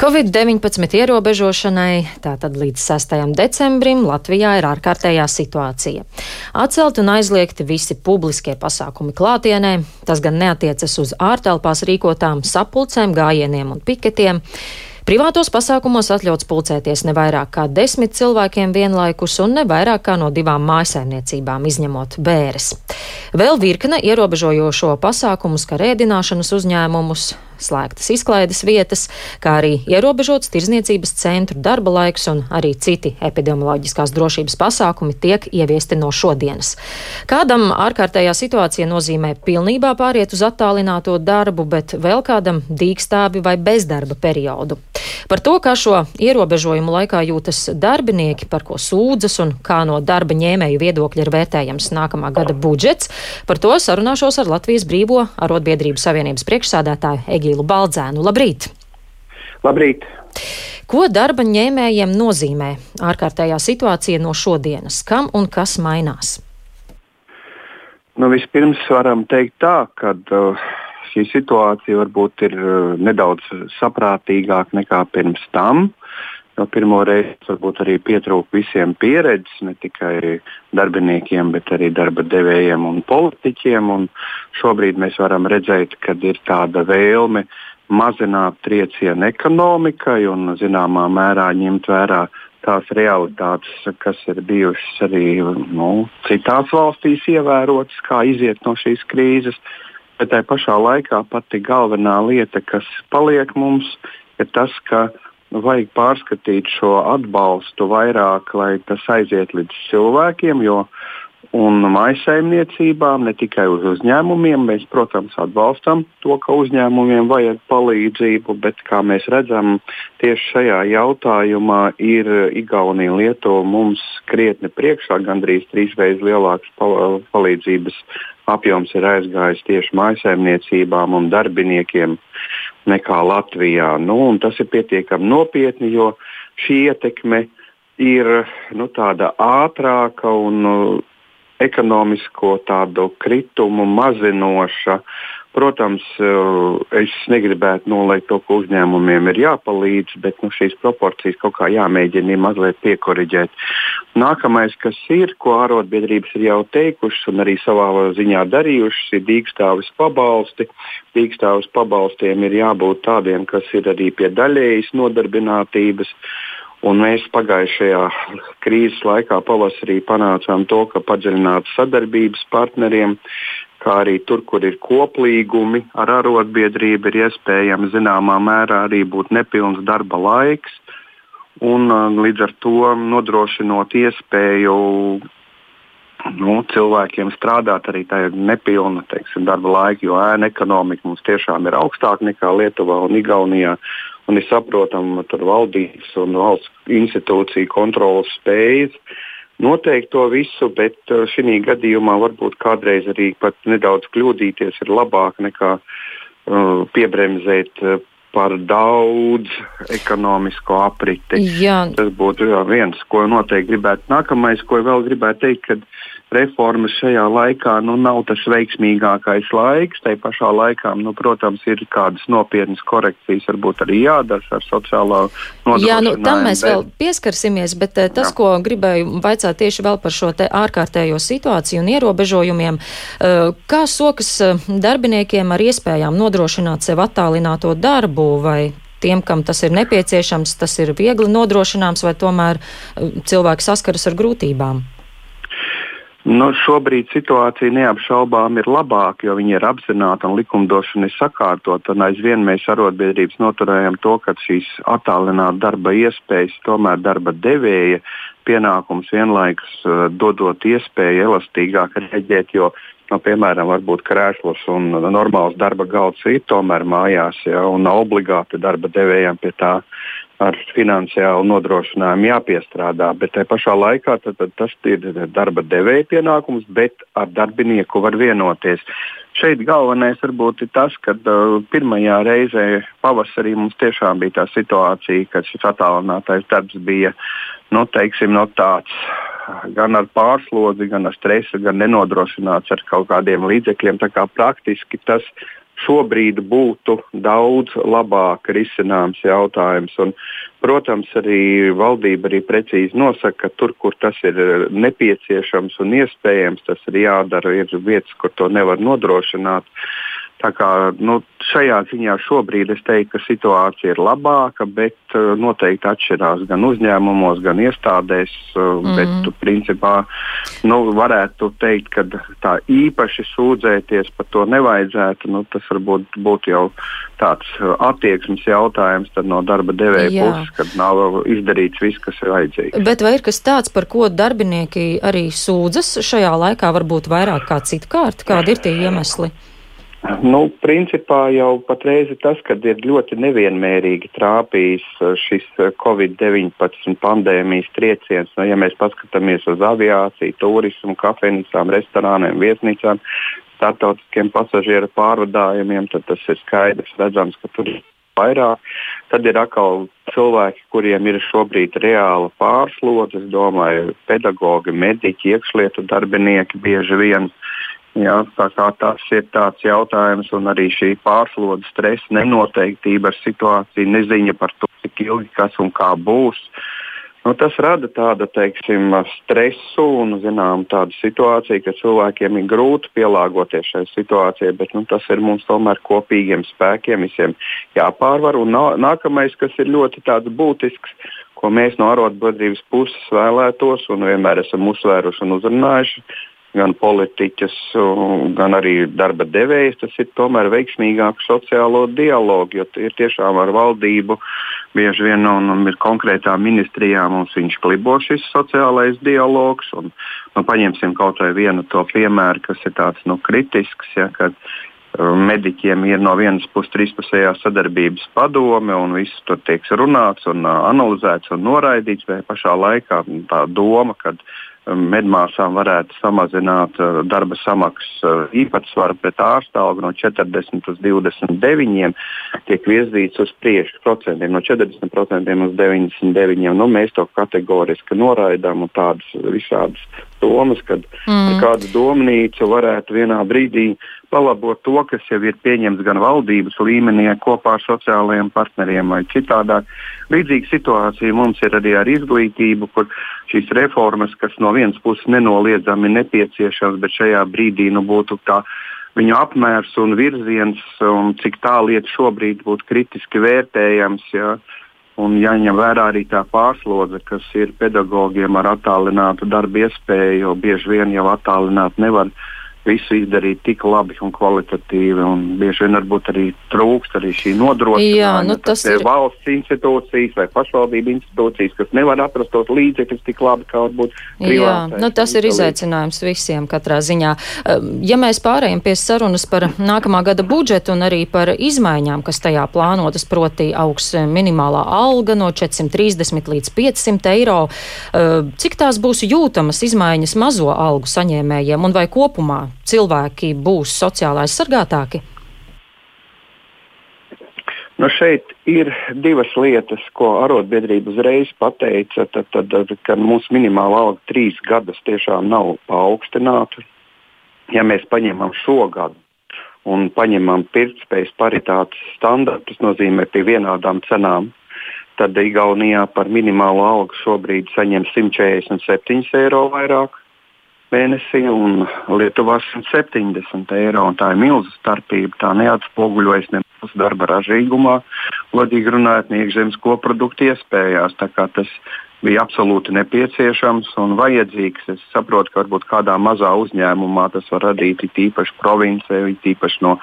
Covid-19 ierobežošanai tātad līdz 6. decembrim Latvijā ir ārkārtējā situācija. Atcelt un aizliegti visi publiskie pasākumi klātienē, tas gan neatiecas uz ārtelpās rīkotām sapulcēm, gājieniem un piketiem. Privātos pasākumos atļauts pulcēties ne vairāk kā desmit cilvēkiem vienlaikus un ne vairāk kā no divām mājsaimniecībām, izņemot bēres. Vēl virkne ierobežojošo pasākumu skar ēdināšanas uzņēmumus, slēgtas izklaides vietas, kā arī ierobežots tirzniecības centru darba laiks un arī citi epidemioloģiskās drošības pasākumi tiek ieviesti no šodienas. Kādam ārkārtējā situācija nozīmē pilnībā pāriet uz attālināto darbu, bet vēl kādam dīkstāvi vai bezdarba periodu. Par to, kā šo ierobežojumu laikā jūtas darbinieki, par ko sūdzas un kā no darba ņēmēju viedokļa ir vērtējams nākamā gada budžets, par to sarunāšos ar Latvijas Brīvo arotbiedrību savienības priekšsādātāju Egīlu Baldzēnu. Labrīt! Labrīt! Ko darba ņēmējiem nozīmē ārkārtējā situācija no šodienas? Kam un kas mainās? Nu, vispirms varam teikt tā, ka uh, šī situācija varbūt ir uh, nedaudz saprātīgāka nekā pirms tam. No pirmo reizi varbūt arī pietrūka visiem pieredzes, ne tikai darbiniekiem, bet arī darba devējiem un politiķiem. Un šobrīd mēs varam redzēt, ka ir tāda vēlme mazināt triecienu ekonomikai un zināmā mērā ņemt vērā tās realitātes, kas ir bijušas arī nu, citās valstīs, ievērotas, kā iziet no šīs krīzes. Uh, Bet tā pašā laikā pati galvenā lieta, kas paliek mums, ir tas, ka vajag pārskatīt šo atbalstu vairāk, lai tas aiziet līdz cilvēkiem, jo un maisaimniecībām, ne tikai uz uzņēmumiem. Mēs, protams, atbalstam to, ka uzņēmumiem vajag palīdzību, bet, kā mēs redzam, tieši šajā jautājumā ir Igaunija un Lietuva mums krietni priekšā, gandrīz trīsreiz lielāks palīdzības apjoms ir aizgājis tieši maisaimniecībām un darbiniekiem nekā Latvijā. Nu, tas ir pietiekami nopietni, jo šī ietekme ir nu, tāda ātrāka un ekonomisko tādu kritumu mazinoša Protams, eh, es negribētu noliekt to, ka uzņēmumiem ir jāpalīdz, bet nu, šīs proporcijas kaut kā jāmēģina mazliet piekoriģēt. Nākamais, kas ir, ko ārotbiedrības ir jau teikušas un arī savā ziņā darījušas, ir dīkstāvis pabalsti. Dīkstāvis pabalstiem ir jābūt tādiem, kas ir arī pie daļējas nodarbinātības. Un mēs pagājušajā krīzes laikā pavasarī panācām to, ka padziļināta sadarbības partneriem kā arī tur, kur ir koplīgumi ar arotbiedrību, ir iespējams zināmā mērā arī būt nepilns darba laiks. Un, līdz ar to nodrošinot iespēju nu, cilvēkiem strādāt arī tajā nepilna teiksim, darba laika, jo ēna ekonomika mums tiešām ir augstāka nekā Lietuvā un Igaunijā. Un ir saprotama, valdības un valsts institūcija kontrolas spējas noteikt to visu, bet uh, šī gadījumā varbūt kādreiz arī pat nedaudz kļūdīties ir labāk nekā uh, piebremzēt uh, par daudz ekonomisko apriti. Jā. Tas būtu jā, viens, ko noteikti gribētu. Nākamais, ko vēl gribētu teikt, kad reformas šajā laikā nu, nav tas veiksmīgākais laiks. Tā pašā laikā, nu, protams, ir kādas nopietnas korekcijas, varbūt arī jādara ar sociālo nodrošinājumu. Jā, nu, tam mēs vēl pieskarsimies, bet eh, tas, Jā. ko gribēju vaicāt tieši vēl par šo ārkārtējo situāciju un ierobežojumiem, eh, kā sokas eh, darbiniekiem ar iespējām nodrošināt sev attālināto darbu vai tiem, kam tas ir nepieciešams, tas ir viegli nodrošināms, vai tomēr cilvēki saskaras ar grūtībām? Nu, šobrīd situācija neapšaubām ir labāka, jo viņi ir apzināti un likumdošana ir sakārtota. Aizvien mēs arotbiedrības noturējam to, ka šīs attālināta darba iespējas tomēr darba devēja pienākums vienlaikus uh, dodot iespēju elastīgāk reaģēt, jo, nu, piemēram, varbūt krēsls un normāls darba galds ir tomēr mājās, ja, un obligāti darba devējiem pie tā ar finansiālu nodrošinājumu jāpiestrādā, bet tajā pašā laikā tad, tad tas ir darba devēja pienākums, bet ar darbinieku var vienoties. Šeit galvenais varbūt ir tas, ka uh, pirmajā reizē pavasarī mums tiešām bija tā situācija, ka šis attālinātais darbs bija nu, teiksim, no tāds gan ar pārslodzi, gan ar stresu, gan nenodrošināts ar kaut kādiem līdzekļiem. Tā kā praktiski tas šobrīd būtu daudz labāk risināms jautājums. Un, protams, arī valdība arī precīzi nosaka, ka tur, kur tas ir nepieciešams un iespējams, tas ir jādara. Ir vietas, kur to nevar nodrošināt. Tā kā, nu, šajā ziņā šobrīd es teiktu, ka situācija ir labāka, bet uh, noteikti atšķirās gan uzņēmumos, gan iestādēs. Uh, mm. Bet, principā, nu, varētu teikt, ka tā īpaši sūdzēties par to nevajadzētu. Nu, tas varbūt būtu jau tāds uh, attieksmes jautājums no darba devēja puses, kad nav izdarīts viss, kas ir vajadzīgs. Bet vai ir kas tāds, par ko darbinieki arī sūdzas šajā laikā, varbūt vairāk kā citkārt? Kādi ir tie iemesli? Nu, principā jau patreiz ir tas, ka ir ļoti nevienmērīgi trāpījis uh, šis uh, Covid-19 pandēmijas trieciens. Nu, ja mēs paskatāmies uz aviāciju, turismu, kafejnīcām, restorāniem, viesnīcām, startautiskiem pasažieru pārvadājumiem, tad tas ir skaidrs, redzams, ka tur ir vairāk. Tad ir atkal cilvēki, kuriem ir šobrīd reāla pārslodze. Es domāju, pedagogi, mediķi, iekšlietu darbinieki bieži vien Jā, tā kā tas ir tāds jautājums, un arī šī pārslodzes stresa, nenoteiktība ar situāciju, neziņa par to, cik ilgi kas un kā būs. Nu, tas rada tādu teiksim, stresu un zinām, tādu situāciju, ka cilvēkiem ir grūti pielāgoties šai situācijai, bet nu, tas ir mums tomēr kopīgiem spēkiem visiem jāpārvar. Un nā, nākamais, kas ir ļoti būtisks, ko mēs no arotbiedrības puses vēlētos un vienmēr esam uzsvēruši un uzrunājuši, gan politiķus, gan arī darba devējus, tas ir tomēr veiksmīgāk sociālo dialogu, jo ir tiešām ar valdību bieži vien un, un ir konkrētām ministrijām mums viņš klibo šis sociālais dialogs. Un, nu, paņemsim kaut vai vienu to piemēru, kas ir tāds nu, kritisks, ja, kad um, mediķiem ir no vienas puses trīspusējā sadarbības padome, un viss tur tiek runāts, un uh, analizēts un noraidīts, bet pašā laikā tā doma, ka medmāsām varētu samazināt uh, darba samaksas uh, īpatsvaru pret ārsta algu no 40 līdz 29, tiek virzīts uz priekšu procentiem, no 40% uz 99. Nu, mēs to kategoriski noraidām un tādas visādas domas, ka mm. kāda domnīca varētu vienā brīdī palabot to, kas jau ir pieņemts gan valdības līmenī, kopā ar sociālajiem partneriem vai citādāk. Līdzīga situācija mums ir arī ar izglītību, kur šīs reformas, kas no vienas puses nenoliedzami nepieciešams, bet šajā brīdī nu, būtu tā viņu apmērs un virziens, un cik tālu iet šobrīd būtu kritiski vērtējams. Ja, Un jāņem vērā arī tā pārslodze, kas ir pedagogiem ar attālinātu darbu iespēju, jo bieži vien jau attālināti nevar uh, visu izdarīt tik labi un kvalitatīvi. Un bieži vien varbūt arī trūkst arī šī nodrošinājuma. Jā, nu, tas ir valsts institūcijas vai pašvaldību institūcijas, kas nevar atrast tos līdzekļus tik labi, kā varbūt privātais. Jā, nu, tas ir izaicinājums visiem katrā ziņā. Ja mēs pārējām pie sarunas par nākamā gada budžetu un arī par izmaiņām, kas tajā plānotas, proti augs minimālā alga no 430 līdz 500 eiro, cik tās būs jūtamas izmaiņas mazo algu saņēmējiem un vai kopumā cilvēki būs sociāli aizsargātāki? Nu šeit ir divas lietas, ko arotbiedrība uzreiz pateica. Tad, tad, tad, kad mūsu minimālā alga trīs gadus tiešām nav paaugstināta, ja mēs paņemam šo gadu un paņemam pirktspējas paritātes standartus, tas nozīmē pie vienādām cenām, tad Igaunijā par minimālo algu šobrīd saņem 147 eiro vairāk mēnesī, un Lietuvā 170 eiro. Tā ir milzīga starpība. Tā neatspoguļojas ne mūsu darba ražīgumā, godīgi runājot, ne iekšzemes koproduktu iespējās. Tas bija absolūti nepieciešams un vajadzīgs. Es saprotu, ka varbūt kādā mazā uzņēmumā tas var radīt īpaši provincē, īpaši no,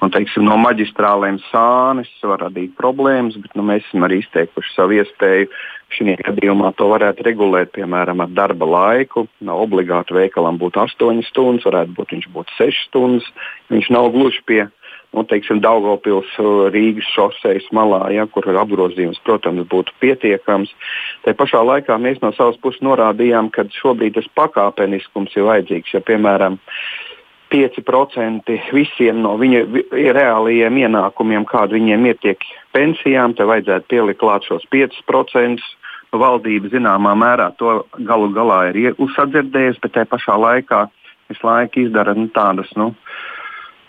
no, teiksim, no maģistrālēm sānis, var radīt problēmas, bet nu, mēs esam arī izteikuši savu iespēju. Šajā gadījumā to varētu regulēt, piemēram, ar darba laiku. Nav obligāti veikalam būt 8 stundas, varētu būt viņš būtu 6 stundas. Viņš nav gluži pie nu, teiksim, Daugopils uh, Rīgas šoseis malā, ja, kur apgrozījums, protams, būtu pietiekams. Tā pašā laikā mēs no savas puses norādījām, ka šobrīd tas pakāpeniskums ir vajadzīgs. Ja, piemēram, 5% visiem no viņa reālajiem ienākumiem, kādi viņiem ir tiek pensijām, te vajadzētu pielikt klāt šos 5%. Valdība zināmā mērā to galu galā ir uzsadzirdējusi, bet tajā pašā laikā visu laiku izdara nu, tādas nu, uh,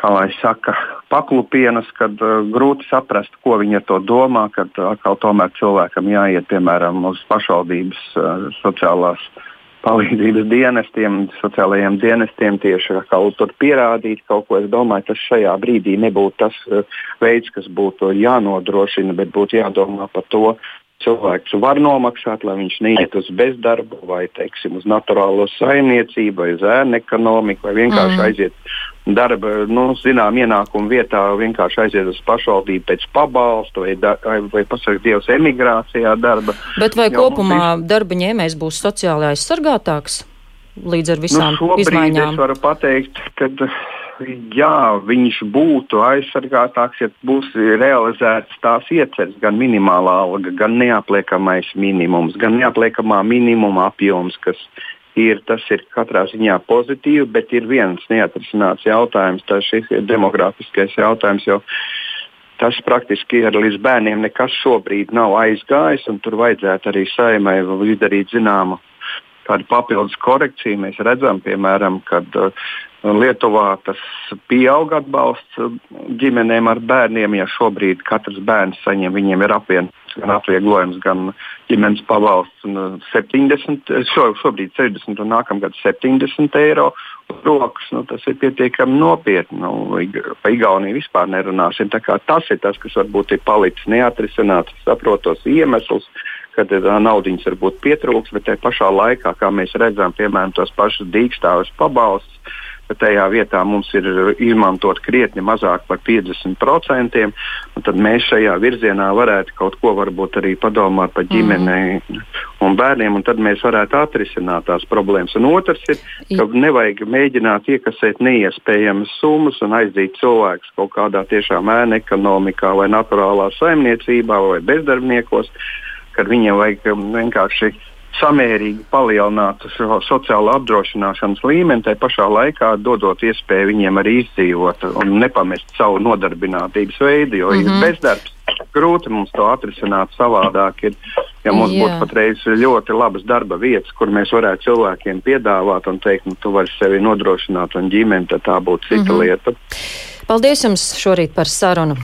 kā lai saka, paklupienas, kad uh, grūti saprast, ko viņi ar to domā, kad atkal tomēr cilvēkam jāiet, piemēram, uz pašvaldības uh, sociālās palīdzības dienestiem, sociālajiem dienestiem tieši kaut tur pierādīt kaut ko. Es domāju, tas šajā brīdī nebūtu tas uh, veids, kas būtu jānodrošina, bet būtu jādomā par to, cilvēks var nomaksāt, lai viņš neiet uz bezdarbu, vai teiksim, uz naturālo saimniecību, vai uz ēnu ekonomiku, vai vienkārši mm. aiziet darba, nu, zinām, ienākumu vietā, vienkārši aiziet uz pašvaldību pēc pabalstu, vai, da, vai pasakot, Dievs, emigrācijā darba. Bet vai jo, kopumā mums... darba ņēmējs būs sociāli aizsargātāks līdz ar visām nu, izmaiņām? Es varu pateikt, ka jā, viņš būtu aizsargātāks, ja būs realizētas tās ieceres, gan minimālā alga, gan neapliekamais minimums, gan neapliekamā minimuma apjoms, kas ir, tas ir katrā ziņā pozitīvi, bet ir viens neatrisināts jautājums, tas ir demografiskais jautājums. Tas praktiski ir līdz bērniem nekas šobrīd nav aizgājis, un tur vajadzētu arī saimai izdarīt zināmu kādu papildus korekciju. Mēs redzam, piemēram, kad uh, Lietuvā tas pieaug atbalsts uh, ģimenēm ar bērniem. Ja šobrīd katrs bērns saņem, viņiem ir apvienots gan atvieglojums, gan ģimenes pabalsts 70, uh, šo, šobrīd 60 un nākamgad 70 eiro rokas. Nu, tas ir pietiekami nopietni. Nu, pa Igauniju vispār nerunāsim. Tas ir tas, kas varbūt ir palicis neatrisināts, saprotos iemesls kad naudiņas varbūt pietrūks, bet tajā pašā laikā, kā mēs redzam, piemēram, tos pašus dīkstāvus pabalstus, bet tajā vietā mums ir izmantot krietni mazāk par 50%. Tad mēs šajā virzienā varētu kaut ko varbūt arī padomāt par ģimenei mm. un bērniem, un tad mēs varētu atrisināt tās problēmas. Un otrs ir, ka nevajag mēģināt iekasēt neiespējamas summas un aizdīt cilvēkus kaut kādā tiešām ēna ekonomikā vai naturālā saimniecībā vai bezdarbniekos kad viņiem vajag um, vienkārši samērīgi palielināt šo sociālo apdrošināšanas līmeni, tai pašā laikā dodot iespēju viņiem arī izdzīvot un nepamest savu nodarbinātības veidu, jo mm -hmm. ir mhm. bezdarbs. Grūti mums to atrisināt savādāk. Ir, ja mums Jā. būtu patreiz ļoti labas darba vietas, kur mēs varētu cilvēkiem piedāvāt un teikt, nu, tu vari sevi nodrošināt un ģimeni, tad tā būtu cita mm -hmm. lieta. Paldies jums šorīt par sarunu.